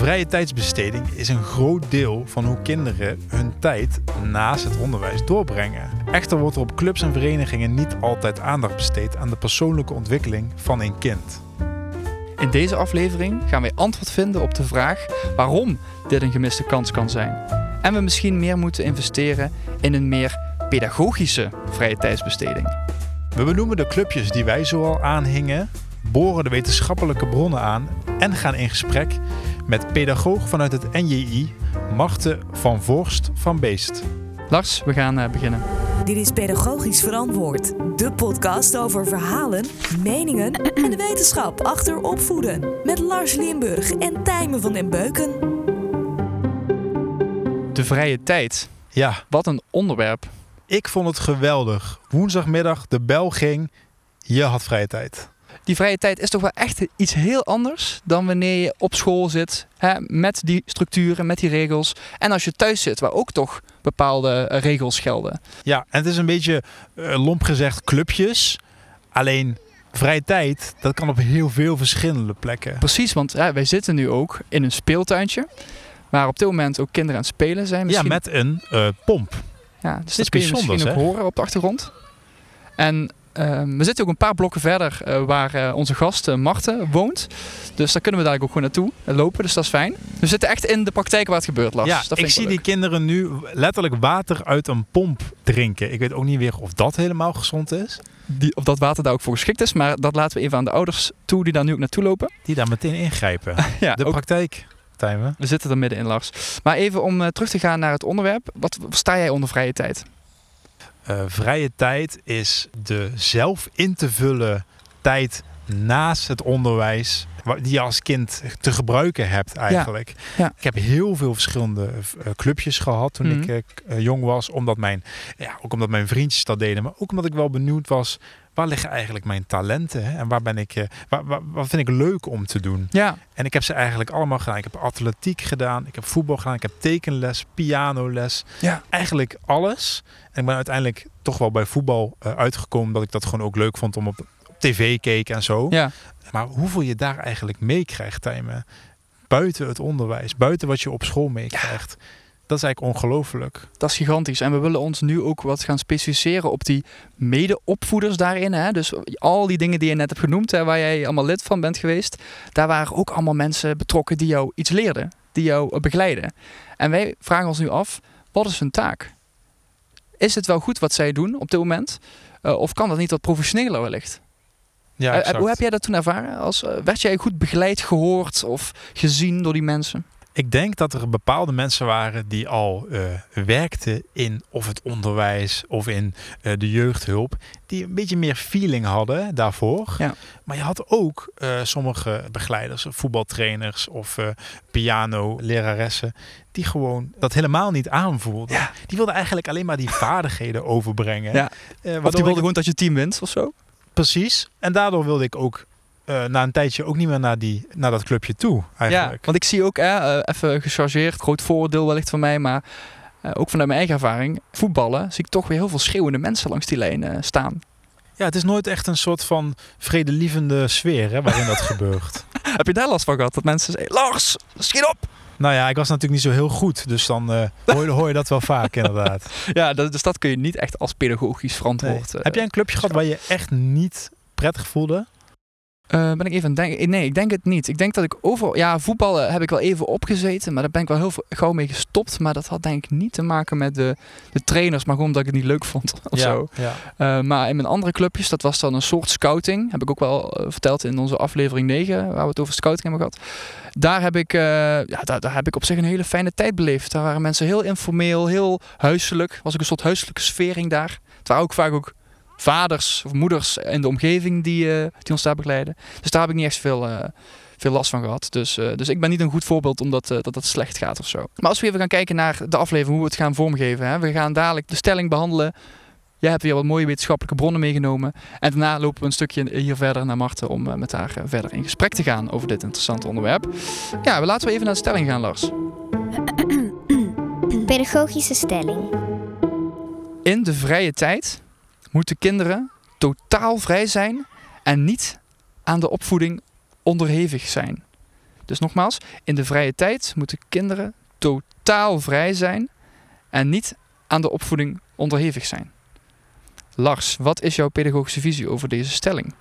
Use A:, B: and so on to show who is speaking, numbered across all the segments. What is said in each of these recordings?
A: Vrije tijdsbesteding is een groot deel van hoe kinderen hun tijd naast het onderwijs doorbrengen. Echter wordt er op clubs en verenigingen niet altijd aandacht besteed aan de persoonlijke ontwikkeling van een kind.
B: In deze aflevering gaan wij antwoord vinden op de vraag waarom dit een gemiste kans kan zijn. En we misschien meer moeten investeren in een meer pedagogische vrije tijdsbesteding.
A: We benoemen de clubjes die wij zoal aanhingen, boren de wetenschappelijke bronnen aan en gaan in gesprek met pedagoog vanuit het NJI, Marten van Vorst van Beest.
B: Lars, we gaan uh, beginnen.
C: Dit is Pedagogisch Verantwoord, de podcast over verhalen, meningen en de wetenschap achter opvoeden. Met Lars Limburg en Tijmen van den Beuken.
B: De vrije tijd.
A: Ja,
B: Wat een onderwerp.
A: ik vond het geweldig. Woensdagmiddag, de bel ging, je had vrije tijd.
B: Die vrije tijd is toch wel echt iets heel anders dan wanneer je op school zit hè, met die structuren, met die regels. En als je thuis zit, waar ook toch bepaalde eh, regels gelden.
A: Ja, en het is een beetje eh, lomp gezegd clubjes. Alleen vrije tijd, dat kan op heel veel verschillende plekken.
B: Precies, want wij zitten nu ook in een speeltuintje. Waar op dit moment ook kinderen aan het spelen zijn.
A: Ja,
B: Misschien,
A: met een eh, pomp.
B: ja, dus
A: is
B: dat kun je misschien ook
A: hè?
B: horen op de achtergrond. En ehm, we zitten ook een paar blokken verder eh, waar eh, onze gast uh, Marten woont. Dus daar kunnen we daar ook gewoon naartoe lopen, dus dat is fijn. We zitten echt in de praktijk waar het gebeurt, Lars.
A: ja,
B: dat vind
A: ik zie
B: leuk.
A: die kinderen nu letterlijk water uit een pomp drinken. Ik weet ook niet weer of dat helemaal gezond is.
B: die, of dat water daar ook voor geschikt is. Maar dat laten we even aan de ouders toe die daar nu ook naartoe lopen.
A: Die daar meteen ingrijpen.
B: Ja,
A: De
B: ook-
A: praktijk, Tijmen.
B: we zitten er middenin, Lars. Maar even om terug te gaan naar het onderwerp. Wat sta jij onder vrije tijd?
A: Eh, vrije tijd is de zelf in te vullen tijd naast het onderwijs. Die je als kind te gebruiken hebt eigenlijk.
B: Ja.
A: Ik heb heel veel verschillende eh, clubjes gehad toen
B: Mhm.
A: ik eh, jong was. Omdat mijn, ja, ook omdat mijn vriendjes dat deden. Maar ook omdat ik wel benieuwd was. Waar liggen eigenlijk mijn talenten? Hè? En waar ben ik, eh, waar, waar- wat vind ik leuk om te doen?
B: Ja,
A: En ik heb ze eigenlijk allemaal gedaan. Ik heb atletiek gedaan, ik heb voetbal gedaan, ik heb tekenles, pianoles.
B: Ja.
A: Eigenlijk alles. En ik ben uiteindelijk toch wel bij voetbal uitgekomen dat ik dat gewoon ook leuk vond om op tv keek en zo.
B: ja.
A: Maar hoeveel je daar eigenlijk meekrijgt, Tijmen, buiten het onderwijs, buiten wat je op school meekrijgt. Dat is eigenlijk ongelooflijk.
B: dat is gigantisch. En we willen ons nu ook wat gaan specialiseren op die mede-opvoeders daarin. Hè? Dus al die dingen die je net hebt genoemd, hè, waar jij allemaal lid van bent geweest. Daar waren ook allemaal mensen betrokken die jou iets leerden. Die jou eh, begeleiden. En wij vragen ons nu af, wat is hun taak? Is het wel goed wat zij doen op dit moment? Eh, of kan dat niet wat professioneler wellicht?
A: Ja,
B: Eh,
A: exact.
B: hoe heb jij dat toen ervaren? Als, eh, werd jij goed begeleid, gehoord of gezien door die mensen?
A: Ik denk dat er bepaalde mensen waren die al eh, werkten in of het onderwijs of in eh, de jeugdhulp. Die een beetje meer feeling hadden daarvoor.
B: Ja.
A: Maar je had ook eh, sommige begeleiders, voetbaltrainers of eh piano-leraressen. Die gewoon dat helemaal niet aanvoelden.
B: Ja.
A: Die wilden eigenlijk alleen maar die vaardigheden overbrengen.
B: Ja.
A: Eh,
B: Of die
A: ik-
B: wilden gewoon dat je team wint of zo?
A: Precies. En daardoor wilde ik ook eh, na een tijdje ook niet meer naar, die, naar dat clubje toe. Eigenlijk.
B: Ja, want ik zie ook, hè, eh, even gechargeerd, groot vooroordeel wellicht van mij, maar eh, ook vanuit mijn eigen ervaring, voetballen, zie ik toch weer heel veel schreeuwende mensen langs die lijn staan.
A: Ja, het is nooit echt een soort van vredelievende sfeer hè, waarin dat gebeurt.
B: Heb je daar last van gehad? Dat mensen zeggen, Lars, schiet op!
A: Nou ja, ik was natuurlijk niet zo heel goed, dus dan eh, hoor, je, hoor je dat wel vaak inderdaad.
B: Ja, dat, dus dat kun je niet echt als pedagogisch verantwoord. eh,
A: Heb jij een clubje gehad waar je echt niet prettig voelde?
B: Eh, ben ik even aan het denken? Nee, ik denk het niet. Ik denk dat ik overal... Ja, voetballen heb ik wel even opgezeten, maar daar ben ik wel heel gauw mee gestopt. Maar dat had denk ik niet te maken met de, de trainers, maar gewoon omdat ik het niet leuk vond of zo.
A: ja.
B: Eh, maar in mijn andere clubjes, dat was dan een soort scouting. Heb ik ook wel eh, verteld in onze aflevering 9, waar we het over scouting hebben gehad. Daar heb, ik, ja, daar, daar heb ik op zich een hele fijne tijd beleefd. Daar waren mensen heel informeel, heel huiselijk. Was ook een soort huiselijke sfering daar. Het waren ook vaak ook vaders of moeders in de omgeving die, eh, die ons daar begeleiden. Dus daar heb ik niet echt veel, eh, veel last van gehad. Dus, eh, dus ik ben niet een goed voorbeeld omdat dat het slecht gaat of zo. Maar als we even gaan kijken naar de aflevering, hoe we het gaan vormgeven. Hè? We gaan dadelijk de stelling behandelen. Jij hebt weer wat mooie wetenschappelijke bronnen meegenomen. En daarna lopen we een stukje hier verder naar Marten om met haar verder in gesprek te gaan over dit interessante onderwerp. Ja, we laten we even naar de stelling gaan, Lars.
D: Pedagogische stelling.
B: In de vrije tijd moeten kinderen totaal vrij zijn en niet aan de opvoeding onderhevig zijn. Dus nogmaals, in de vrije tijd moeten kinderen totaal vrij zijn en niet aan de opvoeding onderhevig zijn. Lars, wat is jouw pedagogische visie over deze stelling?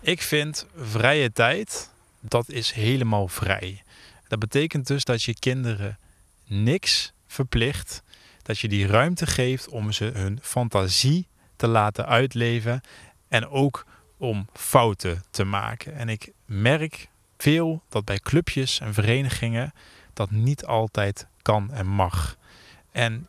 A: Ik vind vrije tijd, dat is helemaal vrij. Dat betekent dus dat je kinderen niks verplicht. Dat je die ruimte geeft om ze hun fantasie te laten uitleven. En ook om fouten te maken. En ik merk veel dat bij clubjes en verenigingen dat niet altijd kan en mag. En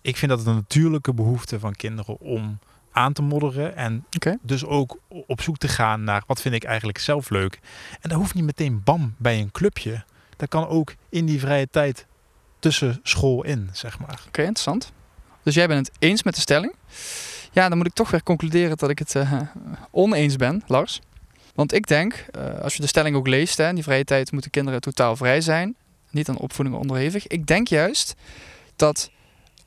A: ik vind dat het een natuurlijke behoefte van kinderen om aan te modderen. En dus ook op zoek te gaan naar wat vind ik eigenlijk zelf leuk. En dat hoeft niet meteen bam bij een clubje. Dat kan ook in die vrije tijd tussen school in, zeg maar.
B: Oké, interessant. Dus jij bent het eens met de stelling. Ja, dan moet ik toch weer concluderen dat ik het eh, oneens ben, Lars. Want ik denk, eh, als je de stelling ook leest, hè, die vrije tijd moeten kinderen totaal vrij zijn. Niet aan opvoeding onderhevig. Ik denk juist dat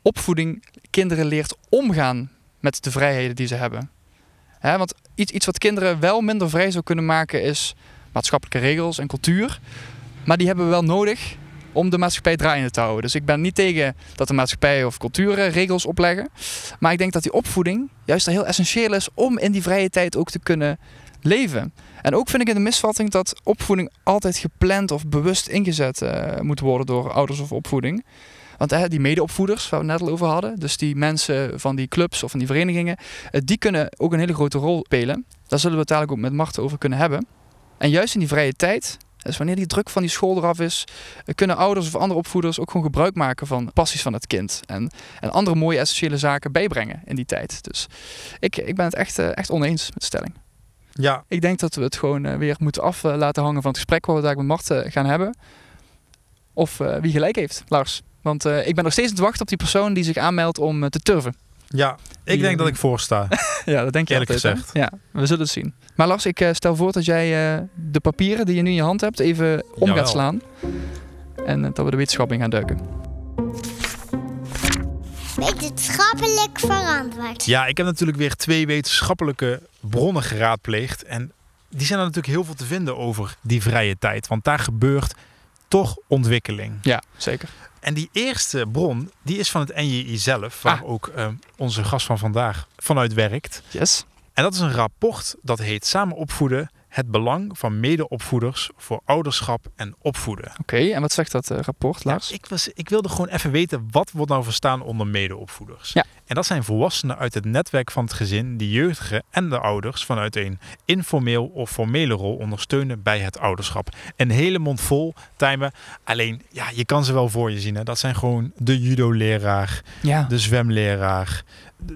B: opvoeding kinderen leert omgaan met de vrijheden die ze hebben. Hè, want iets, iets wat kinderen wel minder vrij zou kunnen maken is maatschappelijke regels en cultuur. Maar die hebben we wel nodig om de maatschappij draaiende te houden. Dus ik ben niet tegen dat de maatschappij of culturen regels opleggen. Maar ik denk dat die opvoeding juist heel essentieel is om in die vrije tijd ook te kunnen leven. En ook vind ik het een misvatting dat opvoeding altijd gepland of bewust ingezet eh, moet worden door ouders of opvoeding. Want die medeopvoeders, waar we het net al over hadden, dus die mensen van die clubs of van die verenigingen, eh, die kunnen ook een hele grote rol spelen. Daar zullen we het dadelijk ook met Marten over kunnen hebben. En juist in die vrije tijd, dus wanneer die druk van die school eraf is, eh, kunnen ouders of andere opvoeders ook gewoon gebruik maken van passies van het kind. En, en andere mooie essentiële zaken bijbrengen in die tijd. Dus ik, ik ben het echt, eh, echt oneens met de stelling.
A: Ja,
B: Ik denk dat we het gewoon eh, weer moeten af laten hangen van het gesprek wat we daar met Mart eh, gaan hebben. Of wie gelijk heeft, Lars. Want ik ben nog steeds aan het wachten op die persoon die zich aanmeldt om te turven.
A: Ja. ik denk dat ik voorsta.
B: ja, dat denk je
A: Eerlijk
B: altijd, hè?
A: gezegd.
B: Ja, we zullen het zien. Maar Lars, ik eh, stel voor dat jij eh, de papieren die je nu in je hand hebt even om
A: Jawel.
B: gaat slaan. En eh, dat we de wetenschap in gaan duiken.
D: Wetenschappelijk verantwoord.
A: Ja, ik heb natuurlijk weer twee wetenschappelijke bronnen geraadpleegd. En die zijn er natuurlijk heel veel te vinden over die vrije tijd. Want daar gebeurt toch ontwikkeling.
B: Ja, zeker.
A: En die eerste bron, die is van het NJI zelf, waar
B: Ah.
A: ook eh, onze gast van vandaag vanuit werkt.
B: Yes.
A: En dat is een rapport dat heet Samen opvoeden, het belang van medeopvoeders voor ouderschap en opvoeden.
B: Oké, en wat zegt dat eh, rapport, Lars?
A: Ja, ik, was, ik wilde gewoon even weten, wat wordt nou verstaan onder medeopvoeders?
B: Ja.
A: En dat zijn volwassenen uit het netwerk van het gezin die jeugdigen en de ouders vanuit een informeel of formele rol ondersteunen bij het ouderschap. Een hele mond vol timen. Alleen, ja, je kan ze wel voor je zien. Hè? Dat zijn gewoon de judo-leraar,
B: ja.
A: de zwemleraar,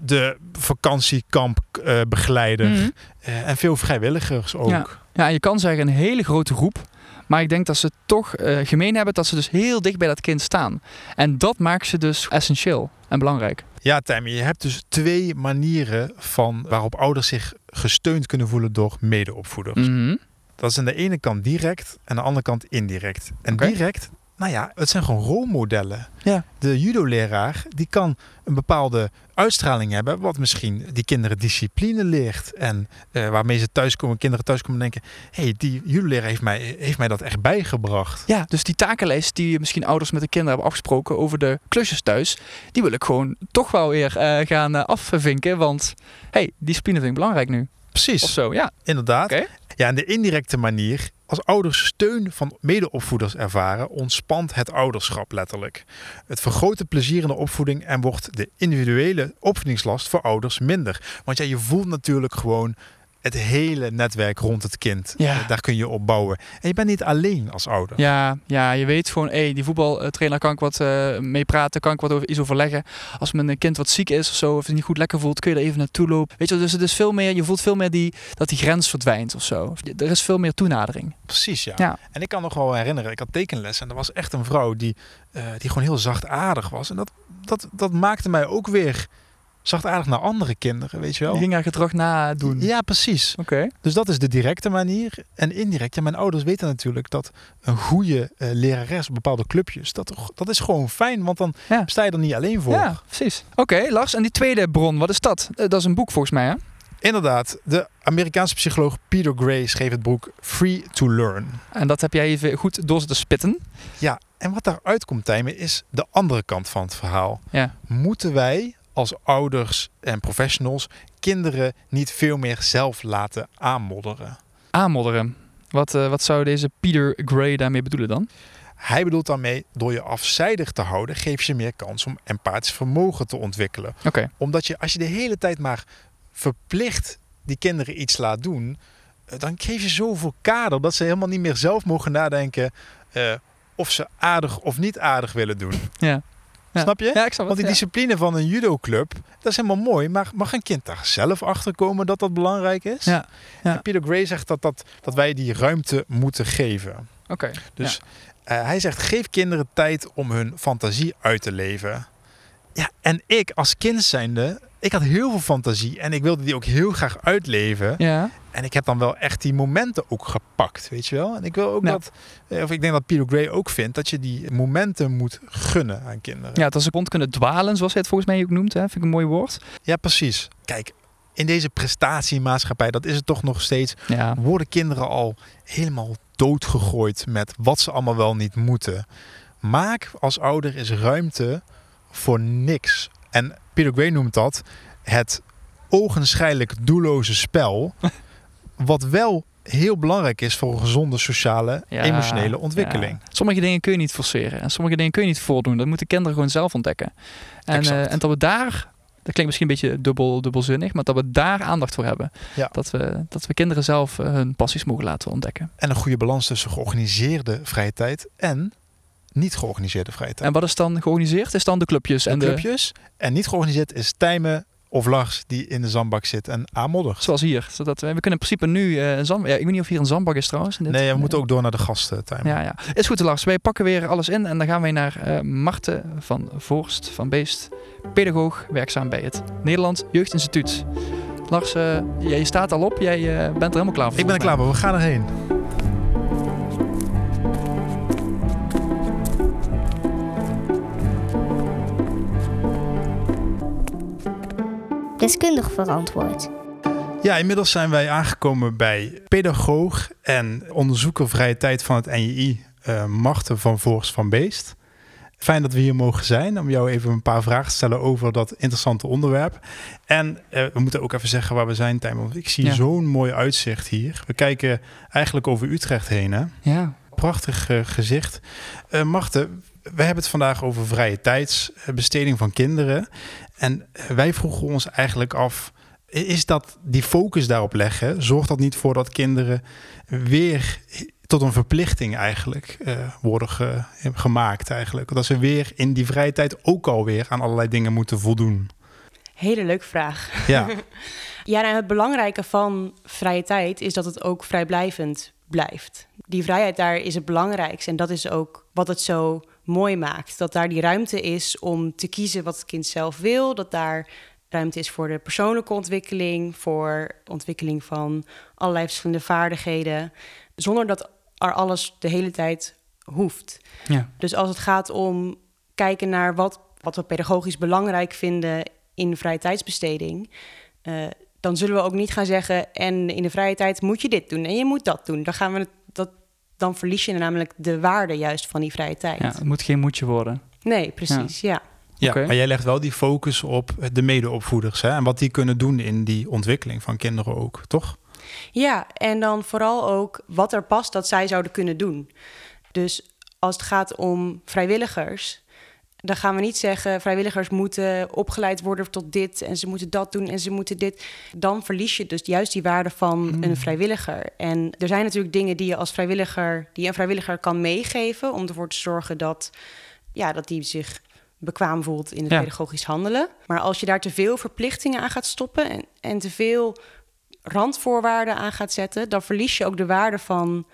A: de vakantiekamp-begeleider
B: Mhm.
A: eh, en veel vrijwilligers ook.
B: Ja. Ja, je kan zeggen een hele grote groep. Maar ik denk dat ze toch eh, gemeen hebben dat ze dus heel dicht bij dat kind staan. En dat maakt ze dus essentieel en belangrijk.
A: Ja, Tijmen, je hebt dus twee manieren van waarop ouders zich gesteund kunnen voelen door medeopvoeders.
B: Mhm.
A: Dat is aan de ene kant direct en aan de andere kant indirect. En direct, nou ja, het zijn gewoon rolmodellen.
B: Ja.
A: De judo-leraar, die kan een bepaalde uitstraling hebben, wat misschien die kinderen discipline leert. En eh, waarmee ze thuiskomen, kinderen thuiskomen en denken, hé, hey, die judo-leraar heeft mij, heeft mij dat echt bijgebracht.
B: Ja, dus die takenlijst die misschien ouders met de kinderen hebben afgesproken over de klusjes thuis, die wil ik gewoon toch wel weer eh, gaan eh, afvinken. Want hey, discipline vind ik belangrijk nu. Of
A: Precies,
B: zo, ja.
A: inderdaad. Ja, en de indirecte manier, als ouders steun van medeopvoeders ervaren, ontspant het ouderschap letterlijk. Het vergroot het plezier in de opvoeding en wordt de individuele opvoedingslast voor ouders minder. Want ja, je voelt natuurlijk gewoon het hele netwerk rond het kind.
B: Ja.
A: Eh, Daar kun je op bouwen. En je bent niet alleen als ouder.
B: Ja, ja, je weet gewoon, hé, die voetbaltrainer kan ik wat eh, mee praten, kan ik wat over iets overleggen. Als mijn kind wat ziek is of zo, of het niet goed lekker voelt, kun je er even naartoe lopen. Weet je, dus het is veel meer, je voelt veel meer die, dat die grens verdwijnt of zo. Er is veel meer toenadering.
A: Precies, ja.
B: Ja.
A: En ik kan nog wel herinneren, ik had tekenles en er was echt een vrouw die, eh, die gewoon heel zachtaardig was. En dat, dat, dat maakte mij ook weer zachtaardig naar andere kinderen, weet je wel.
B: Je ging haar gedrag nadoen.
A: Ja, precies.
B: Oké.
A: Dus dat is de directe manier. En indirect, ja, mijn ouders weten natuurlijk dat een goede eh, lerares op bepaalde clubjes, dat, toch- dat is gewoon fijn, want dan
B: Ja.
A: sta je er niet alleen voor.
B: Ja, precies. Oké, Lars, en die tweede bron, wat is dat? Eh, dat is een boek volgens mij, hè?
A: Inderdaad, de Amerikaanse psycholoog Peter Gray schreef het boek Free to Learn.
B: En dat heb jij even goed door zitten spitten.
A: Ja, en wat daaruit komt, Tijmen, is de andere kant van het verhaal.
B: Ja.
A: Moeten wij als ouders en professionals kinderen niet veel meer zelf laten aanmodderen?
B: Aanmodderen. Wat, eh, wat zou deze Peter Gray daarmee bedoelen dan?
A: Hij bedoelt daarmee, door je afzijdig te houden, geef je meer kans om empathisch vermogen te ontwikkelen.
B: Oké.
A: Omdat je, als je de hele tijd maar verplicht die kinderen iets laat doen, eh, dan geef je zoveel kader dat ze helemaal niet meer zelf mogen nadenken eh, of ze aardig of niet aardig willen doen.
B: Ja. Ja.
A: Snap je?
B: Ja, ik snap
A: Want die discipline van een judoclub, dat is helemaal mooi. Maar mag een kind daar zelf achter komen dat dat belangrijk is?
B: Ja, ja.
A: En Peter Gray zegt dat, dat, dat wij die ruimte moeten geven.
B: Oké.
A: Dus eh, hij zegt, geef kinderen tijd om hun fantasie uit te leven. Ja, en ik als kind zijnde, ik had heel veel fantasie. En ik wilde die ook heel graag uitleven.
B: Ja.
A: En ik heb dan wel echt die momenten ook gepakt, weet je wel. En ik wil ook dat, eh, of ik denk dat Peter Gray ook vindt, dat je die momenten moet gunnen aan kinderen.
B: ja, dat ze rond kunnen dwalen, zoals hij het volgens mij ook noemt. Hè. Vind ik een mooi woord.
A: Ja, precies. Kijk, in deze prestatiemaatschappij, dat is het toch nog steeds,
B: Ja.
A: worden kinderen al helemaal doodgegooid met wat ze allemaal wel niet moeten. Maak als ouder eens ruimte voor niks. En Peter Gray noemt dat het ogenschijnlijk doelloze spel. wat wel heel belangrijk is voor een gezonde sociale,
B: Ja,
A: emotionele ontwikkeling.
B: ja. Sommige dingen kun je niet forceren. En sommige dingen kun je niet voordoen. Dat moeten kinderen gewoon zelf ontdekken. En, eh, en dat we daar... Dat klinkt misschien een beetje dubbel, dubbelzinnig, maar dat we daar aandacht voor hebben.
A: Ja.
B: Dat, we, dat we kinderen zelf eh, hun passies mogen laten ontdekken.
A: En een goede balans tussen georganiseerde vrije tijd en niet georganiseerde vrije tijd.
B: En wat is dan georganiseerd? Is dan de clubjes en de,
A: clubjes. En niet georganiseerd is Tijmen of Lars die in de zandbak zit en aanmoddert.
B: Zoals hier. Zodat we, we kunnen in principe nu eh, een zandbak... Ja, ik weet niet of hier een zandbak is trouwens. dit-
A: Nee, we moeten ook door naar de gasten, Tijmen.
B: Ja, ja. Is goed Lars. Wij pakken weer alles in en dan gaan wij naar eh Marten van Voorst van Beest. Pedagoog, werkzaam bij het Nederlands Jeugdinstituut. Lars, eh, jij staat al op. Jij eh, bent er helemaal klaar voor.
A: Ik ben er klaar voor, we gaan erheen.
D: Deskundig verantwoord.
A: Ja, inmiddels zijn wij aangekomen bij pedagoog en onderzoeker vrije tijd van het NJI, eh Marten van Voorst van Beest. Fijn dat we hier mogen zijn om jou even een paar vragen te stellen over dat interessante onderwerp. En eh, we moeten ook even zeggen waar we zijn, Tijmen. Want ik zie
B: Ja.
A: zo'n mooi uitzicht hier. We kijken eigenlijk over Utrecht heen, hè?
B: Ja.
A: Prachtig eh, gezicht. Eh Marten, we hebben het vandaag over vrije tijdsbesteding van kinderen. En wij vroegen ons eigenlijk af, is dat die focus daarop leggen, zorgt dat niet voor dat kinderen weer tot een verplichting eigenlijk eh, worden ge- gemaakt eigenlijk? Dat ze weer in die vrije tijd ook alweer aan allerlei dingen moeten voldoen.
E: Hele leuke vraag.
A: Ja,
E: Ja, nou, het belangrijke van vrije tijd is dat het ook vrijblijvend blijft. Die vrijheid daar is het belangrijkste en dat is ook wat het zo mooi maakt. Dat daar die ruimte is om te kiezen wat het kind zelf wil. Dat daar ruimte is voor de persoonlijke ontwikkeling, voor ontwikkeling van allerlei verschillende vaardigheden. Zonder dat er alles de hele tijd hoeft.
B: Ja.
E: Dus als het gaat om kijken naar wat, wat we pedagogisch belangrijk vinden in vrije tijdsbesteding, eh, dan zullen we ook niet gaan zeggen: en in de vrije tijd moet je dit doen en je moet dat doen. Dan, gaan we het, dan verlies je namelijk de waarde juist van die vrije tijd.
B: ja, het moet geen moedje worden.
E: Nee, precies. Ja.
A: ja maar jij legt wel die focus op de medeopvoeders hè? en wat die kunnen doen in die ontwikkeling van kinderen ook, toch?
E: Ja, en dan vooral ook wat er past dat zij zouden kunnen doen. Dus als het gaat om vrijwilligers, dan gaan we niet zeggen vrijwilligers moeten opgeleid worden tot dit en ze moeten dat doen en ze moeten dit. Dan verlies je dus juist die waarde van een vrijwilliger. En er zijn natuurlijk dingen die je als vrijwilliger, die een vrijwilliger kan meegeven om ervoor te zorgen dat, ja, dat die zich bekwaam voelt in het
B: Ja.
E: pedagogisch handelen. Maar als je daar te veel verplichtingen aan gaat stoppen en, en te veel randvoorwaarden aan gaat zetten, dan verlies je ook de waarde van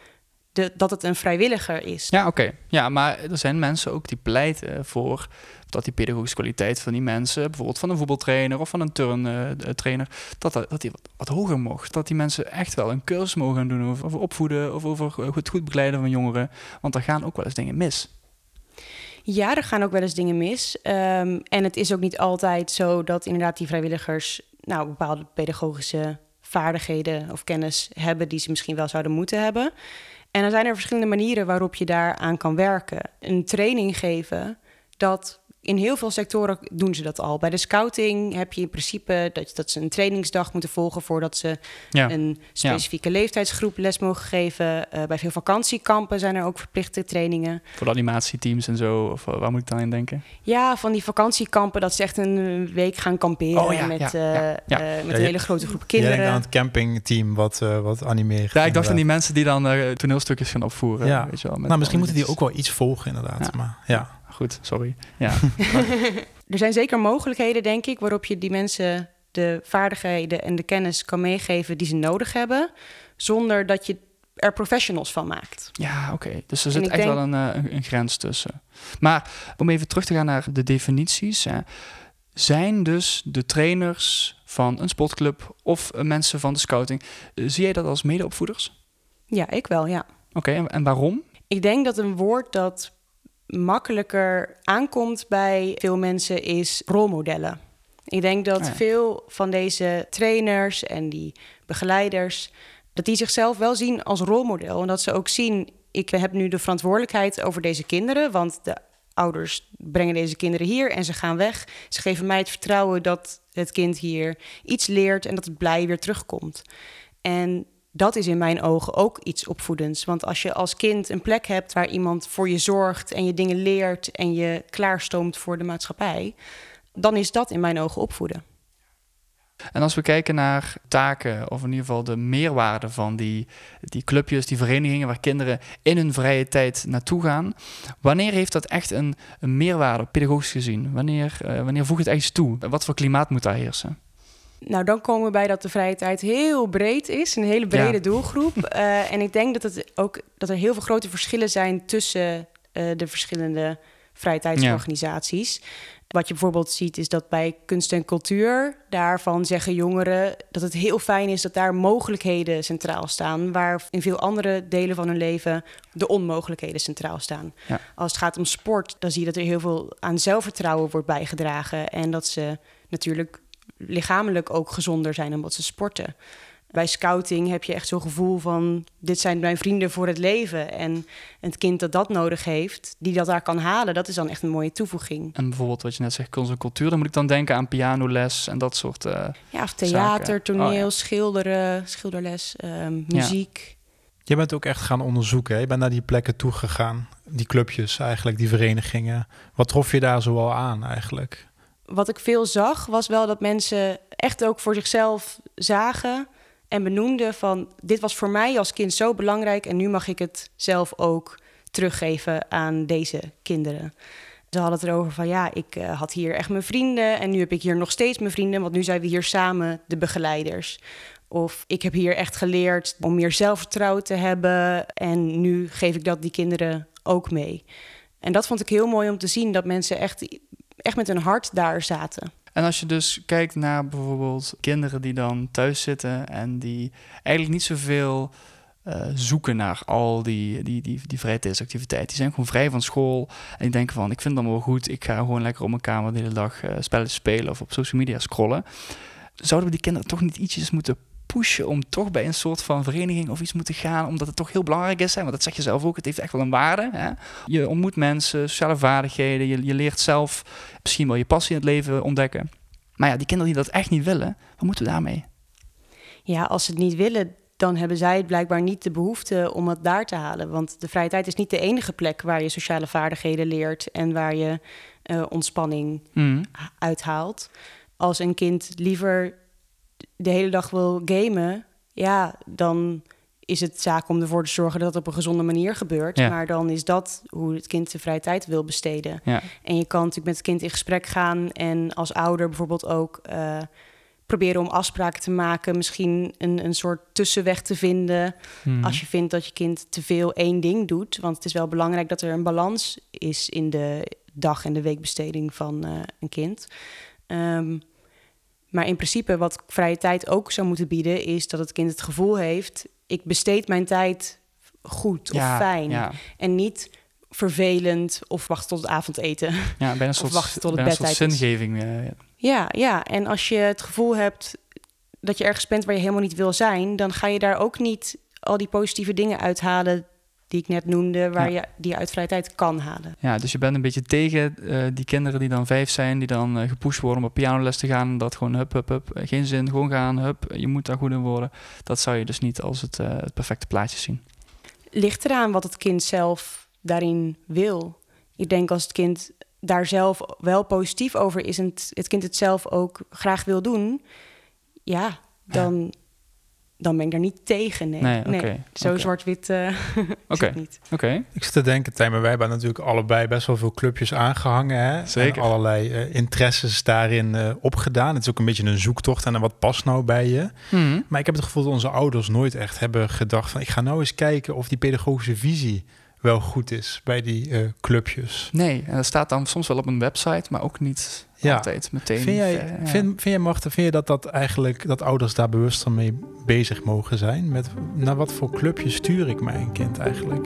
E: de, dat het een vrijwilliger is.
B: Ja, oké. Ja, maar er zijn mensen ook die pleiten voor dat die pedagogische kwaliteit van die mensen, bijvoorbeeld van een voetbaltrainer of van een turntrainer, dat, dat, dat die wat, wat hoger mocht. Dat die mensen echt wel een cursus mogen gaan doen over, over opvoeden of over het goed begeleiden van jongeren. Want er gaan ook wel eens dingen mis.
E: Ja, er gaan ook wel eens dingen mis. Ehm, en het is ook niet altijd zo dat inderdaad die vrijwilligers nou, bepaalde pedagogische vaardigheden of kennis hebben die ze misschien wel zouden moeten hebben. En dan zijn er verschillende manieren waarop je daaraan kan werken. Een training geven, dat in heel veel sectoren doen ze dat al. Bij de scouting heb je in principe dat, dat ze een trainingsdag moeten volgen voordat ze
B: Ja.
E: een specifieke leeftijdsgroep les mogen geven. Eh, bij veel vakantiekampen zijn er ook verplichte trainingen.
B: Voor de animatieteams en zo, of eh, waar moet ik dan in denken?
E: Ja, van die vakantiekampen dat ze echt een week gaan kamperen
B: Oh ja,
E: met,
B: ja,
E: eh,
B: ja, ja.
E: eh, met
A: Ja,
E: een hele grote groep
A: Jij denkt aan
E: kinderen.
A: het campingteam wat, wat animeert.
B: Ja, ik dacht aan die mensen die dan toneelstukjes gaan opvoeren.
A: Ja.
B: Weet je wel, met
A: Nou, misschien moeten die ook wel iets volgen inderdaad.
B: Ja.
A: Maar ja.
B: Goed, sorry. Ja.
E: Er zijn zeker mogelijkheden, denk ik, waarop je die mensen de vaardigheden en de kennis kan meegeven die ze nodig hebben, zonder dat je er professionals van maakt.
B: Ja, oké. Dus er zit echt
E: denk-
B: wel een, eh, een, een grens tussen. Maar om even terug te gaan naar de definities. Hè. Zijn dus de trainers van een sportclub of eh, mensen van de scouting, eh, zie jij dat als medeopvoeders?
E: Ja, ik wel, ja.
B: Oké, en, en waarom?
E: Ik denk dat een woord dat makkelijker aankomt bij veel mensen is rolmodellen. Ik denk dat
B: Ah ja.
E: veel van deze trainers en die begeleiders, dat die zichzelf wel zien als rolmodel. En dat ze ook zien, ik heb nu de verantwoordelijkheid over deze kinderen, want de ouders brengen deze kinderen hier en ze gaan weg. Ze geven mij het vertrouwen dat het kind hier iets leert en dat het blij weer terugkomt. En dat is in mijn ogen ook iets opvoedends. Want als je als kind een plek hebt waar iemand voor je zorgt en je dingen leert en je klaarstoomt voor de maatschappij, dan is dat in mijn ogen opvoeden.
B: En als we kijken naar taken, of in ieder geval de meerwaarde van die, die clubjes, die verenigingen waar kinderen in hun vrije tijd naartoe gaan, wanneer heeft dat echt een, meerwaarde, pedagogisch gezien? Wanneer, eh, wanneer voegt het echt toe? Wat voor klimaat moet daar heersen?
E: Nou, dan komen we bij dat de vrije tijd heel breed is, een hele brede
B: Ja.
E: doelgroep. Eh, en ik denk dat, het ook, dat er heel veel grote verschillen zijn tussen eh, de verschillende vrije tijdsorganisaties. Wat je bijvoorbeeld ziet is dat bij kunst en cultuur, daarvan zeggen jongeren dat het heel fijn is dat daar mogelijkheden centraal staan, waar in veel andere delen van hun leven de onmogelijkheden centraal staan.
B: Ja.
E: Als het gaat om sport, dan zie je dat er heel veel aan zelfvertrouwen wordt bijgedragen en dat ze natuurlijk lichamelijk ook gezonder zijn omdat ze sporten. Bij scouting heb je echt zo'n gevoel van... dit zijn mijn vrienden voor het leven. En het kind dat dat nodig heeft, die dat daar kan halen... dat is dan echt een mooie toevoeging.
B: En bijvoorbeeld wat je net zegt, kunst en cultuur, dan moet ik dan denken aan pianoles en dat soort... eh,
E: Ja, of theater,
B: Zaken.
E: toneel,
B: Oh, ja.
E: schilderen, schilderles, ehm, muziek.
A: Je bent ook echt gaan onderzoeken. hè? Je bent naar die plekken toegegaan. Die clubjes eigenlijk, die verenigingen. Wat trof je daar zoal aan eigenlijk?
E: Wat ik veel zag, was wel dat mensen echt ook voor zichzelf zagen... en benoemden van, dit was voor mij als kind zo belangrijk... en nu mag ik het zelf ook teruggeven aan deze kinderen. Ze hadden het erover van ja, ik eh, had hier echt mijn vrienden en nu heb ik hier nog steeds mijn vrienden, want nu zijn we hier samen de begeleiders. Of ik heb hier echt geleerd om meer zelfvertrouwen te hebben en nu geef ik dat die kinderen ook mee. En dat vond ik heel mooi om te zien, dat mensen echt, echt met hun hart daar zaten.
B: En als je dus kijkt naar bijvoorbeeld kinderen die dan thuis zitten en die eigenlijk niet zoveel eh, zoeken naar al die, die, die, die. Die zijn gewoon vrij van school en die denken van ik vind het allemaal wel goed, ik ga gewoon lekker op mijn kamer de hele dag eh, spelletjes spelen of op social media scrollen. Zouden we die kinderen toch niet ietsjes moeten pushen om toch bij een soort van vereniging of iets moeten gaan, omdat het toch heel belangrijk is. Hè? Want dat zeg je zelf ook, het heeft echt wel een waarde. Hè? Je ontmoet mensen, sociale vaardigheden, je, je leert zelf misschien wel je passie in het leven ontdekken. Maar ja, die kinderen die dat echt niet willen, wat moeten we daarmee?
E: Ja, als ze het niet willen, dan hebben zij het blijkbaar niet de behoefte om het daar te halen. Want de vrije tijd is niet de enige plek waar je sociale vaardigheden leert en waar je eh, ontspanning
B: Mhm.
E: uithaalt. Als een kind liever de hele dag wil gamen, ja, dan is het zaak om ervoor te zorgen dat het op een gezonde manier gebeurt.
B: Ja.
E: Maar dan is dat hoe het kind de vrije tijd wil besteden.
B: Ja.
E: En je kan natuurlijk met het kind in gesprek gaan en als ouder bijvoorbeeld ook eh, proberen om afspraken te maken, misschien een, een soort tussenweg te vinden.
B: Mhm.
E: Als je vindt dat je kind te veel één ding doet. Want het is wel belangrijk dat er een balans is in de dag- en de weekbesteding van eh, een kind. Ehm, maar in principe, wat vrije tijd ook zou moeten bieden, is dat het kind het gevoel heeft: ik besteed mijn tijd goed of
B: ja,
E: fijn.
B: Ja.
E: En niet vervelend of wachten tot het avondeten.
B: Ja, bijna soort,
E: wachten tot het
B: bijna een soort
E: bedtijd
B: zingeving. ja.
E: Ja, ja, en als je het gevoel hebt dat je ergens bent waar je helemaal niet wil zijn, dan ga je daar ook niet al die positieve dingen uithalen die ik net noemde, waar
B: Ja.
E: je die uit vrije tijd kan halen.
B: Ja, dus je bent een beetje tegen eh, die kinderen die dan vijf zijn, die dan eh, gepusht worden om op pianoles te gaan. Dat gewoon hup, hup, hup, eh, geen zin, gewoon gaan, hup, je moet daar goed in worden. Dat zou je dus niet als het, het perfecte plaatje zien.
E: Ligt eraan wat het kind zelf daarin wil. Ik denk als het kind daar zelf wel positief over is en het, het kind het zelf ook graag wil doen, ja, dan, dan ben ik daar niet tegen. Nee,
B: Nee, oké,
E: zo zwart-wit eh, is
B: Oké.
E: het niet.
B: Oké,
A: Ik zit te denken, Tijn, maar wij hebben natuurlijk allebei best wel veel clubjes aangehangen. Hè?
B: Zeker.
A: En allerlei eh, interesses daarin eh, opgedaan. Het is ook een beetje een zoektocht en wat past nou bij je.
B: Mhm.
A: Maar ik heb het gevoel dat onze ouders nooit echt hebben gedacht van... ik ga nou eens kijken of die pedagogische visie wel goed is bij die eh, clubjes.
B: Nee, en dat staat dan soms wel op een website, maar ook niet
A: Ja.
B: altijd meteen.
A: Vind jij,
B: eh, ja.
A: vind, vind jij Marten, vind je dat, dat eigenlijk dat ouders daar bewuster mee bezig mogen zijn? Met naar wat voor clubje stuur ik mijn kind eigenlijk?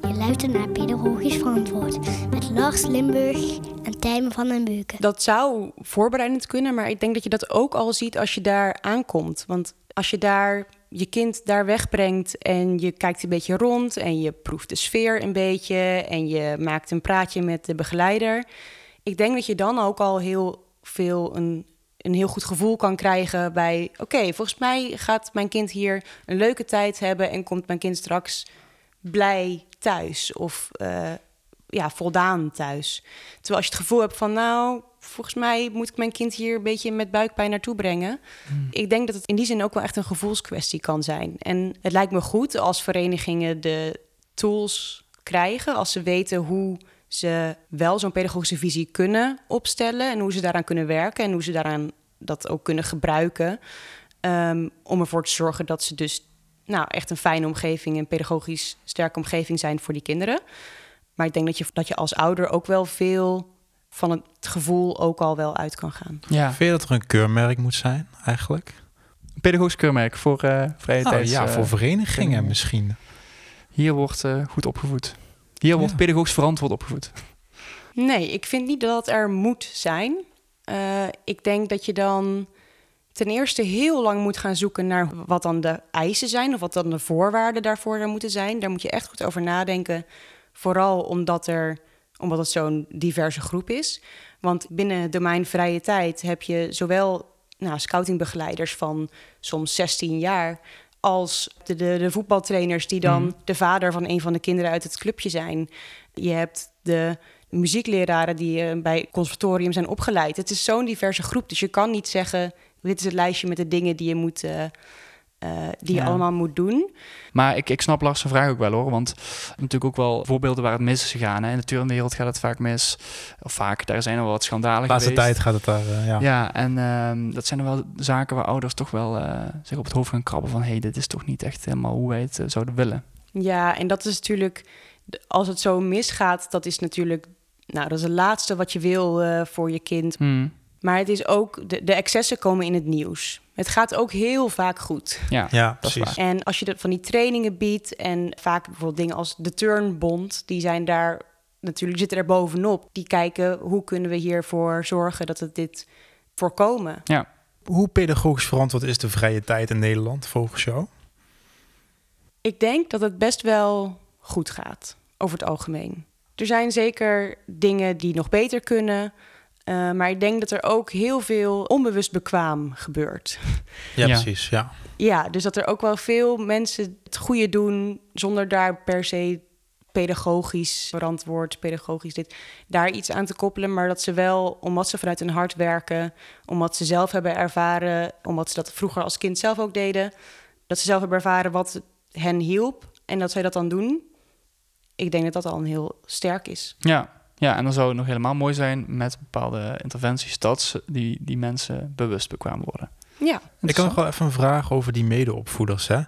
D: Je luistert naar Pedagogisch Verantwoord met Lars Limburg en Tijmen van den Beuken.
E: Dat zou voorbereidend kunnen, maar ik denk dat je dat ook al ziet als je daar aankomt. Want als je daar je kind daar wegbrengt en je kijkt een beetje rond en je proeft de sfeer een beetje en je maakt een praatje met de begeleider. Ik denk dat je dan ook al heel veel een, een heel goed gevoel kan krijgen bij, oké, volgens mij gaat mijn kind hier een leuke tijd hebben en komt mijn kind straks blij thuis of eh, ja, voldaan thuis. Terwijl als je het gevoel hebt van, nou, volgens mij moet ik mijn kind hier een beetje met buikpijn naartoe brengen. Ik denk dat het in die zin ook wel echt een gevoelskwestie kan zijn. En het lijkt me goed als verenigingen de tools krijgen, als ze weten hoe ze wel zo'n pedagogische visie kunnen opstellen en hoe ze daaraan kunnen werken en hoe ze daaraan dat ook kunnen gebruiken. ehm, om ervoor te zorgen dat ze dus nou, echt een fijne omgeving, een pedagogisch sterke omgeving zijn voor die kinderen. Maar ik denk dat je, dat je als ouder ook wel veel van het gevoel ook al wel uit kan gaan.
B: Ja,
A: Vind je dat er een keurmerk moet zijn eigenlijk?
B: pedagogisch keurmerk voor eh vrije
A: Nou,
B: tijd.
A: ja,
B: eh,
A: voor verenigingen
B: verenigingen.
A: misschien.
B: Hier wordt eh, goed opgevoed. Hier wordt
A: Ja.
B: pedagogisch verantwoord opgevoed.
E: Nee, ik vind niet dat het er moet zijn. Eh, ik denk dat je dan ten eerste heel lang moet gaan zoeken naar wat dan de eisen zijn of wat dan de voorwaarden daarvoor er moeten zijn. Daar moet je echt goed over nadenken. Vooral omdat, er, omdat het zo'n diverse groep is. Want binnen het domein vrije tijd heb je zowel nou, scoutingbegeleiders van soms 16 jaar als de, de, de voetbaltrainers die dan
B: Mhm.
E: de vader van een van de kinderen uit het clubje zijn. Je hebt de muziekleraren die eh, bij het conservatorium zijn opgeleid. Het is zo'n diverse groep, dus je kan niet zeggen... dit is het lijstje met de dingen die je, moet, eh, eh, die je
B: Ja.
E: allemaal moet doen.
B: Maar ik, ik snap Lars' vraag ook wel hoor. Want natuurlijk ook wel voorbeelden waar het mis is gegaan. Hè. In de turnwereld gaat het vaak mis. Of vaak, daar zijn er wel wat
A: De
B: schandalen
A: laatste
B: geweest.
A: tijd gaat het daar, eh, ja.
B: Ja, en ehm, dat zijn er wel zaken waar ouders toch wel eh, zich op het hoofd gaan krabben van... hé, hey, dit is toch niet echt helemaal hoe wij het zouden willen.
E: Ja, en dat is natuurlijk... als het zo misgaat, dat is natuurlijk... nou, dat is het laatste wat je wil eh, voor je kind.
B: Hmm,
E: Maar het is ook... De, de excessen komen in het nieuws. Het gaat ook heel vaak goed.
B: Ja,
A: Ja, precies.
E: En als je dat van die trainingen biedt en vaak bijvoorbeeld dingen als de Turnbond, die zijn daar natuurlijk zitten er bovenop. Die kijken hoe kunnen we hiervoor zorgen dat het dit voorkomen.
B: Ja.
A: Hoe pedagogisch verantwoord is de vrije tijd in Nederland volgens jou?
E: Ik denk dat het best wel goed gaat over het algemeen. Er zijn zeker dingen die nog beter kunnen. Eh, maar ik denk dat er ook heel veel onbewust bekwaam gebeurt.
A: Ja,
B: Ja.
A: precies. Ja.
E: Ja, dus dat er ook wel veel mensen het goede doen zonder daar per se pedagogisch verantwoord, pedagogisch dit, daar iets aan te koppelen, maar dat ze wel, omdat ze vanuit hun hart werken, omdat ze zelf hebben ervaren, omdat ze dat vroeger als kind zelf ook deden, dat ze zelf hebben ervaren wat hen hielp en dat zij dat dan doen. Ik denk dat dat al een heel sterk is.
B: Ja. Ja, en dan zou het nog helemaal mooi zijn met bepaalde interventies... dat ze- die, die mensen bewust bekwaam worden.
E: Ja,
A: Ik kan nog wel even een vraag over die medeopvoeders. Hè?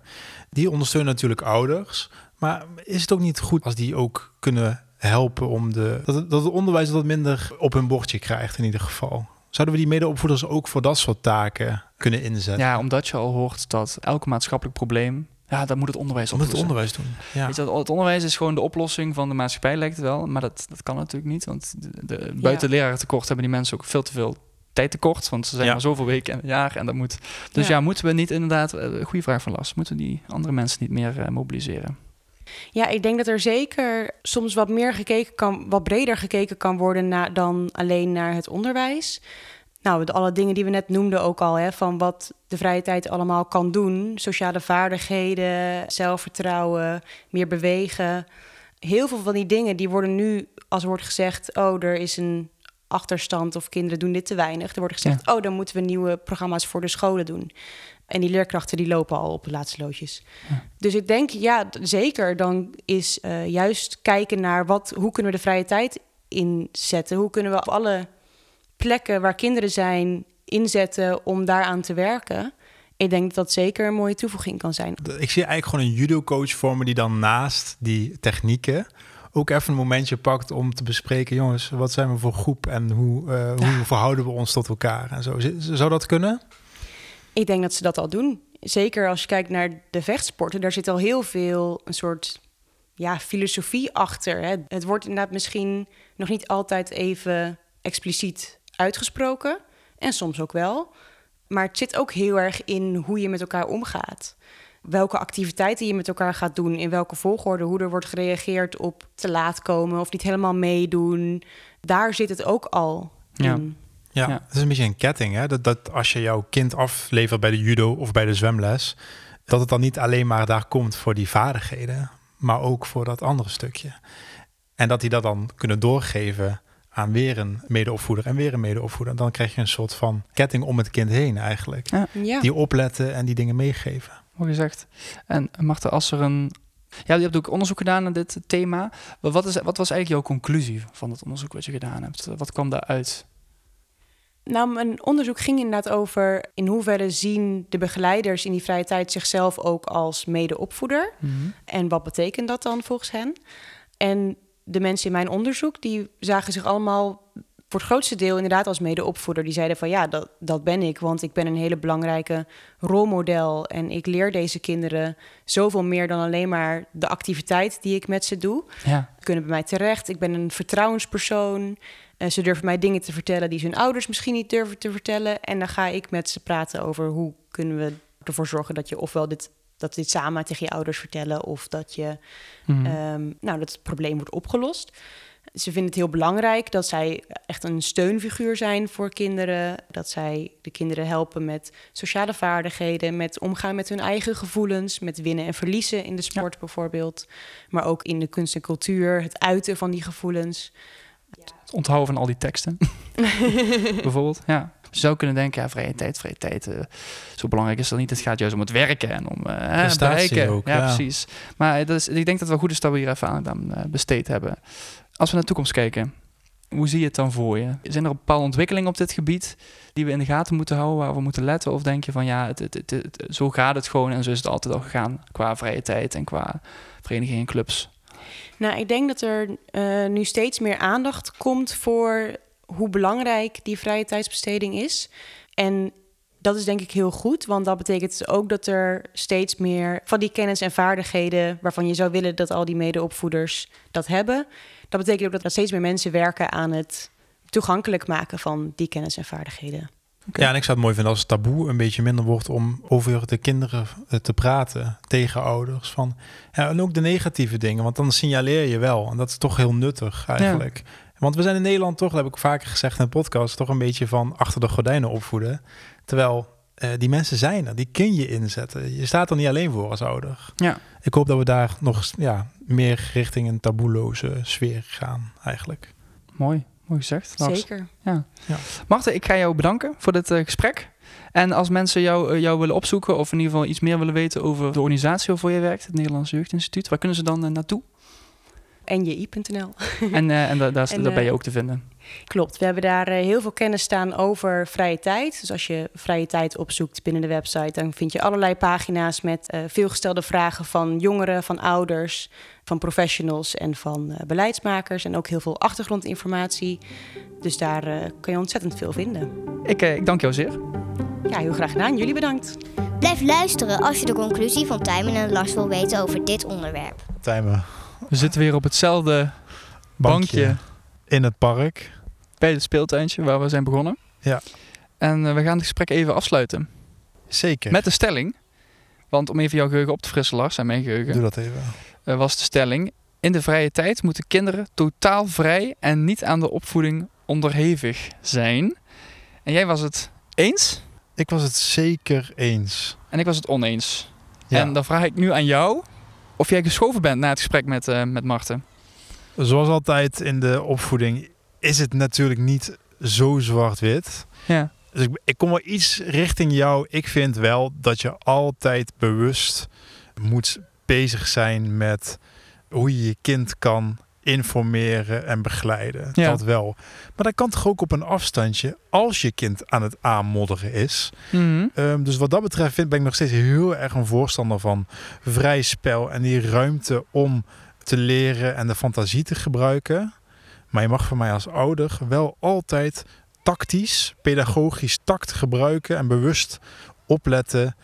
A: Die ondersteunen natuurlijk ouders. Maar is het ook niet goed als die ook kunnen helpen om de, dat, het, dat het onderwijs wat minder op hun bordje krijgt in ieder geval? Zouden we die medeopvoeders ook voor dat soort taken kunnen inzetten?
B: Ja, omdat je al hoort dat elk maatschappelijk probleem ja, dan moet het onderwijs
A: Om het
B: oplossen.
A: onderwijs doen. Ja.
B: Weet je, het onderwijs is gewoon de oplossing van de maatschappij, lijkt het wel. Maar dat, dat kan natuurlijk niet. Want de, de, buiten lerarentekort hebben die mensen ook veel te veel tijd tekort. Want ze zijn
A: Ja.
B: maar zoveel weken het jaar. En dat moet. Dus ja,
E: Ja.
B: moeten we niet inderdaad. eh, goede vraag van Lars. Moeten we die andere mensen niet meer eh, mobiliseren?
E: Ja, ik denk dat er zeker soms wat meer gekeken kan, wat breder gekeken kan worden na, dan alleen naar het onderwijs. Nou, de, alle dingen die we net noemden ook al, hè, van wat de vrije tijd allemaal kan doen. Sociale vaardigheden, zelfvertrouwen, meer bewegen. Heel veel van die dingen die worden nu, als er wordt gezegd, oh, er is een achterstand of kinderen doen dit te weinig. Er wordt gezegd, oh, dan moeten we nieuwe programma's voor de scholen doen. En die leerkrachten die lopen al op de laatste loodjes. Dus ik denk, ja, zeker. Dan is eh, juist kijken naar wat, hoe kunnen we de vrije tijd inzetten? Hoe kunnen we op alle plekken waar kinderen zijn inzetten om daaraan te werken? Ik denk dat dat zeker een mooie toevoeging kan zijn.
A: Ik zie eigenlijk gewoon een judo-coach voor me die dan naast die technieken ook even een momentje pakt om te bespreken, jongens, wat zijn we voor groep en hoe, eh, hoe verhouden we ons tot elkaar en zo. Zou dat kunnen?
E: Ik denk dat ze dat al doen. Zeker als je kijkt naar de vechtsporten, daar zit al heel veel een soort ja, filosofie achter. Hè. Het wordt inderdaad misschien nog niet altijd even expliciet uitgesproken. En soms ook wel. Maar het zit ook heel erg in hoe je met elkaar omgaat. Welke activiteiten je met elkaar gaat doen, in welke volgorde, hoe er wordt gereageerd op te laat komen of niet helemaal meedoen. Daar zit het ook al
B: Ja.
E: in.
A: Ja,
B: Ja.
A: het is een beetje een ketting. Hè? Dat, dat als je jouw kind aflevert bij de judo of bij de zwemles, dat het dan niet alleen maar daar komt voor die vaardigheden, maar ook voor dat andere stukje. En dat die dat dan kunnen doorgeven aan weer een medeopvoeder en weer een medeopvoeder. Dan krijg je een soort van ketting om het kind heen eigenlijk.
E: Ja.
A: Die opletten en die dingen meegeven.
B: Mooi gezegd. En Marta, als er een. Ja, je hebt ook onderzoek gedaan naar dit thema. Wat, wat is, wat was eigenlijk jouw conclusie van het onderzoek wat je gedaan hebt? Wat kwam daaruit?
E: Nou, mijn onderzoek ging inderdaad over in hoeverre zien de begeleiders in die vrije tijd zichzelf ook als medeopvoeder. En wat betekent dat dan volgens hen? En de mensen in mijn onderzoek, die zagen zich allemaal voor het grootste deel inderdaad als medeopvoeder. Die zeiden van ja, dat, dat ben ik, want ik ben een hele belangrijke rolmodel. En ik leer deze kinderen zoveel meer dan alleen maar de activiteit die ik met ze doe.
B: Ja.
E: Ze kunnen bij mij terecht. Ik ben een vertrouwenspersoon. Eh, ze durven mij dingen te vertellen die hun ouders misschien niet durven te vertellen. En dan ga ik met ze praten over hoe kunnen we ervoor zorgen dat je ofwel dit, dat dit samen tegen je ouders vertellen of dat je ehm, nou, dat het probleem wordt opgelost. Ze vinden het heel belangrijk dat zij echt een steunfiguur zijn voor kinderen. Dat zij de kinderen helpen met sociale vaardigheden, met omgaan met hun eigen gevoelens, met winnen en verliezen in de sport bijvoorbeeld. Maar ook in de kunst en cultuur, het uiten van die gevoelens.
B: Het onthouden van al die teksten. Bijvoorbeeld. Ja. Je zou kunnen denken, ja, vrije tijd, vrije tijd. eh, zo belangrijk is dat niet. Het gaat juist om het werken en om eh
A: Prestatie
B: bereiken.
A: ook,
B: ja,
A: ja.
B: precies. Maar is, ik denk dat het wel goed is dat we hier even aan aan, eh, besteed hebben. Als we naar de toekomst kijken, hoe zie je het dan voor je? Zijn er bepaalde ontwikkelingen op dit gebied die we in de gaten moeten houden, waar we moeten letten? Of denk je van ja, het, het, het, het- zo gaat het gewoon en zo is het altijd al gegaan qua vrije tijd en qua verenigingen en clubs?
E: Nou, ik denk dat er eh, nu steeds meer aandacht komt voor hoe belangrijk die vrije tijdsbesteding is. En dat is denk ik heel goed, want dat betekent dus ook dat er steeds meer van die kennis en vaardigheden waarvan je zou willen dat al die medeopvoeders dat hebben. Dat betekent ook dat er steeds meer mensen werken aan het toegankelijk maken van die kennis en vaardigheden.
A: Ja, en ik zou het mooi vinden als het taboe een beetje minder wordt om over de kinderen eh, te praten tegen ouders. Van, ja, en ook de negatieve dingen, want dan signaleer je wel. En dat is toch heel nuttig eigenlijk. Want we zijn in Nederland toch, dat heb ik vaker gezegd in de podcast, toch een beetje van achter de gordijnen opvoeden. Terwijl eh, die mensen zijn er, die kun je inzetten. Je staat er niet alleen voor als ouder.
B: Ja.
A: Ik hoop dat we daar nog ja, meer richting een taboeloze sfeer gaan eigenlijk.
B: Mooi, mooi gezegd. Lars.
E: Zeker.
B: Ja.
A: Ja.
B: Marten, ik ga jou bedanken voor dit eh, gesprek. En als mensen jou, eh, jou willen opzoeken of in ieder geval iets meer willen weten over de organisatie waarvoor je werkt, het Nederlands Jeugdinstituut, waar kunnen ze dan naartoe?
E: NJI.nl.
B: en eh, en da- daar, is-
E: En,
B: daar ben je
E: eh,
B: ook te vinden.
E: Klopt, we hebben daar eh, heel veel kennis staan over vrije tijd. Dus als je vrije tijd opzoekt binnen de website, dan vind je allerlei pagina's met eh, veelgestelde vragen van jongeren, van ouders, van professionals en van eh, beleidsmakers. En ook heel veel achtergrondinformatie. Dus daar eh, kun je ontzettend veel vinden.
B: Ik, eh, ik dank jou zeer.
E: Ja, heel graag gedaan. Jullie bedankt.
D: Blijf luisteren als je de conclusie van Tijmen en Lars wil weten over dit onderwerp.
A: Tijmen,
B: We zitten weer op hetzelfde
A: bankje,
B: bankje
A: in het park.
B: bij het speeltuintje waar we zijn begonnen.
A: Ja.
B: En eh, we gaan het gesprek even afsluiten
A: Zeker.
B: met de stelling. Want om even jouw geheugen op te frissen, Lars, en mijn geheugen,
A: Doe dat even.
B: eh, was de stelling... In de vrije tijd moeten kinderen totaal vrij en niet aan de opvoeding onderhevig zijn. En jij was het eens
A: Ik was het zeker eens.
B: en ik was het oneens.
A: Ja.
B: En dan vraag ik nu aan jou of jij geschoven bent na het gesprek met, eh met Marten.
A: Zoals altijd in de opvoeding is het natuurlijk niet zo zwart-wit.
B: Ja.
A: Dus ik, ik kom wel iets richting jou. Ik vind wel dat je altijd bewust moet bezig zijn met hoe je je kind kan informeren en begeleiden.
B: Ja.
A: Dat wel. Maar dat kan toch ook op een afstandje als je kind aan het aanmodderen is.
B: Mhm.
A: Ehm, dus wat dat betreft vind, ben ik nog steeds heel erg een voorstander van vrij spel en die ruimte om te leren en de fantasie te gebruiken. Maar je mag voor mij als ouder wel altijd tactisch, pedagogisch tact gebruiken en bewust opletten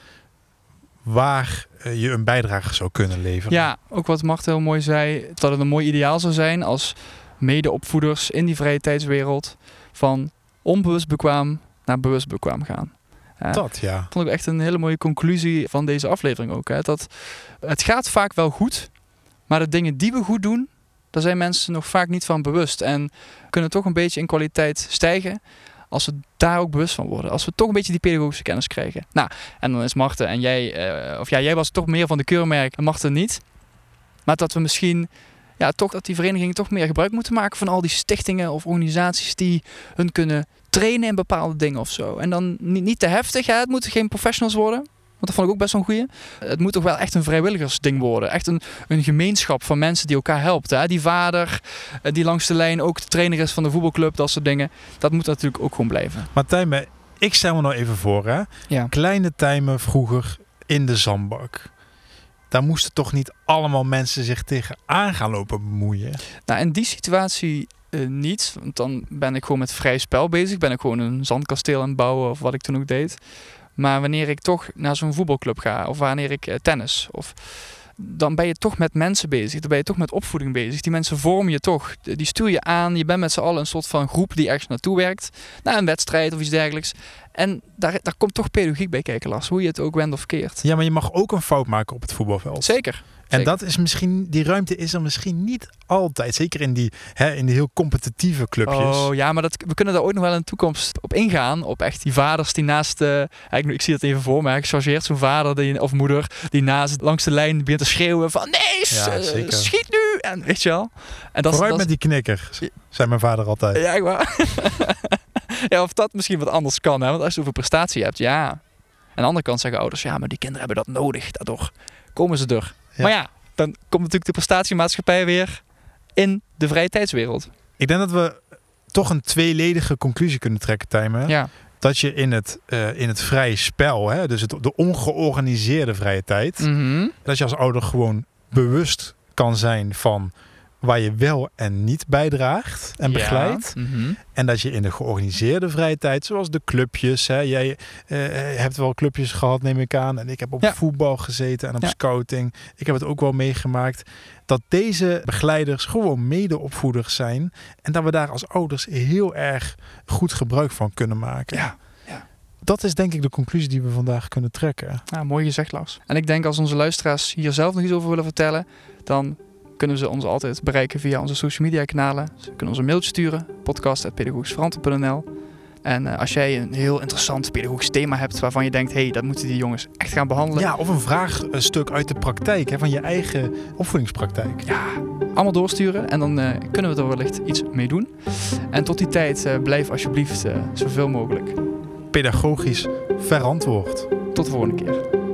A: waar eh, je een bijdrage zou kunnen leveren.
B: Ja, ook wat Marten heel mooi zei, dat het een mooi ideaal zou zijn als medeopvoeders in die vrije tijdswereld van onbewust bekwaam naar bewust bekwaam gaan. Ja,
A: Dat ja.
B: vond ik echt een hele mooie conclusie van deze aflevering ook. Hè? Dat het gaat vaak wel goed, maar de dingen die we goed doen, daar zijn mensen nog vaak niet van bewust. En kunnen toch een beetje in kwaliteit stijgen als we daar ook bewust van worden. Als we toch een beetje die pedagogische kennis krijgen. Nou, en dan is Marten en jij, eh, of ja, jij was toch meer van de keurmerk en Marten niet. Maar dat we misschien, ja, toch dat die verenigingen toch meer gebruik moeten maken van al die stichtingen of organisaties die hun kunnen trainen in bepaalde dingen of zo. En dan niet, niet te heftig, hè? het moeten geen professionals worden. Want dat vond ik ook best wel een goeie. Het moet toch wel echt een vrijwilligersding worden. Echt een, een gemeenschap van mensen die elkaar helpt. Hè? Die vader, eh, die langs de lijn ook de trainer is van de voetbalclub, dat soort dingen. Dat moet natuurlijk ook gewoon blijven.
A: Maar Tijmen, ik stel me nou even voor hè.
B: Ja.
A: Kleine Tijmen vroeger in de zandbak. Daar moesten toch niet allemaal mensen zich tegen aan gaan lopen bemoeien.
B: Nou, in die situatie eh, niet. Want dan ben ik gewoon met vrij spel bezig. Ben ik gewoon een zandkasteel aan het bouwen of wat ik toen ook deed. Maar wanneer ik toch naar zo'n voetbalclub ga of wanneer ik eh, tennis of dan ben je toch met mensen bezig. Dan ben je toch met opvoeding bezig. Die mensen vormen je toch. Die stuur je aan. Je bent met z'n allen een soort van groep die ergens naartoe werkt. Naar een wedstrijd of iets dergelijks. En daar, daar komt toch pedagogiek bij kijken, Lars. Hoe je het ook wendt of keert.
A: Ja, maar je mag ook een fout maken op het voetbalveld.
B: Zeker.
A: En
B: zeker.
A: dat is misschien, die ruimte is er misschien niet altijd. Zeker in die, hè, in die heel competitieve clubjes.
B: Oh ja, maar dat, we kunnen daar ooit nog wel in de toekomst op ingaan. Op echt die vaders die naast... ik, ik zie dat even voor me. Ik chargeert zo'n vader die, of moeder die naast langs de lijn begint te schreeuwen van... Nee,
A: Ja,
B: eh, schiet nu! En weet je wel? En dat,
A: Vooruit
B: dat,
A: met die knikker, zei mijn vader altijd.
B: Ja, echt waar. ja, of dat misschien wat anders kan. Hè? Want als je over prestatie hebt, ja. Aan de andere kant zeggen ouders... Ja, maar die kinderen hebben dat nodig. Daardoor komen ze er.
A: Ja.
B: Maar ja, dan komt natuurlijk de prestatiemaatschappij weer in de vrije tijdswereld.
A: Ik denk dat we toch een tweeledige conclusie kunnen trekken, Tijmen.
B: Ja.
A: Dat je in het, eh, in het vrije spel, hè, dus het, de ongeorganiseerde vrije tijd...
B: Mhm.
A: dat je als ouder gewoon bewust kan zijn van waar je wel en niet bijdraagt en
B: Ja.
A: begeleidt.
B: Mhm.
A: En dat je in de georganiseerde vrije tijd, zoals de clubjes, hè, jij eh, hebt wel clubjes gehad, neem ik aan. En ik heb op
B: Ja.
A: voetbal gezeten en op
B: Ja.
A: scouting. Ik heb het ook wel meegemaakt. Dat deze begeleiders gewoon medeopvoeders zijn. En dat we daar als ouders heel erg goed gebruik van kunnen maken.
B: Ja.
A: Dat is denk ik de conclusie die we vandaag kunnen trekken.
B: Ja, mooi gezegd, Lars. En ik denk als onze luisteraars hier zelf nog iets over willen vertellen, dan kunnen ze ons altijd bereiken via onze social media kanalen. Ze kunnen ons een mailtje sturen, podcast.pedagogischverantwoord.nl. En eh, als jij een heel interessant pedagogisch thema hebt waarvan je denkt, hé, hey, dat moeten die jongens echt gaan behandelen.
A: Ja, of een vraagstuk uit de praktijk, hè, van je eigen opvoedingspraktijk.
B: Ja, allemaal doorsturen en dan eh, kunnen we er wellicht iets mee doen. En tot die tijd eh, blijf alsjeblieft zoveel mogelijk.
A: Pedagogisch verantwoord.
B: Tot de volgende keer.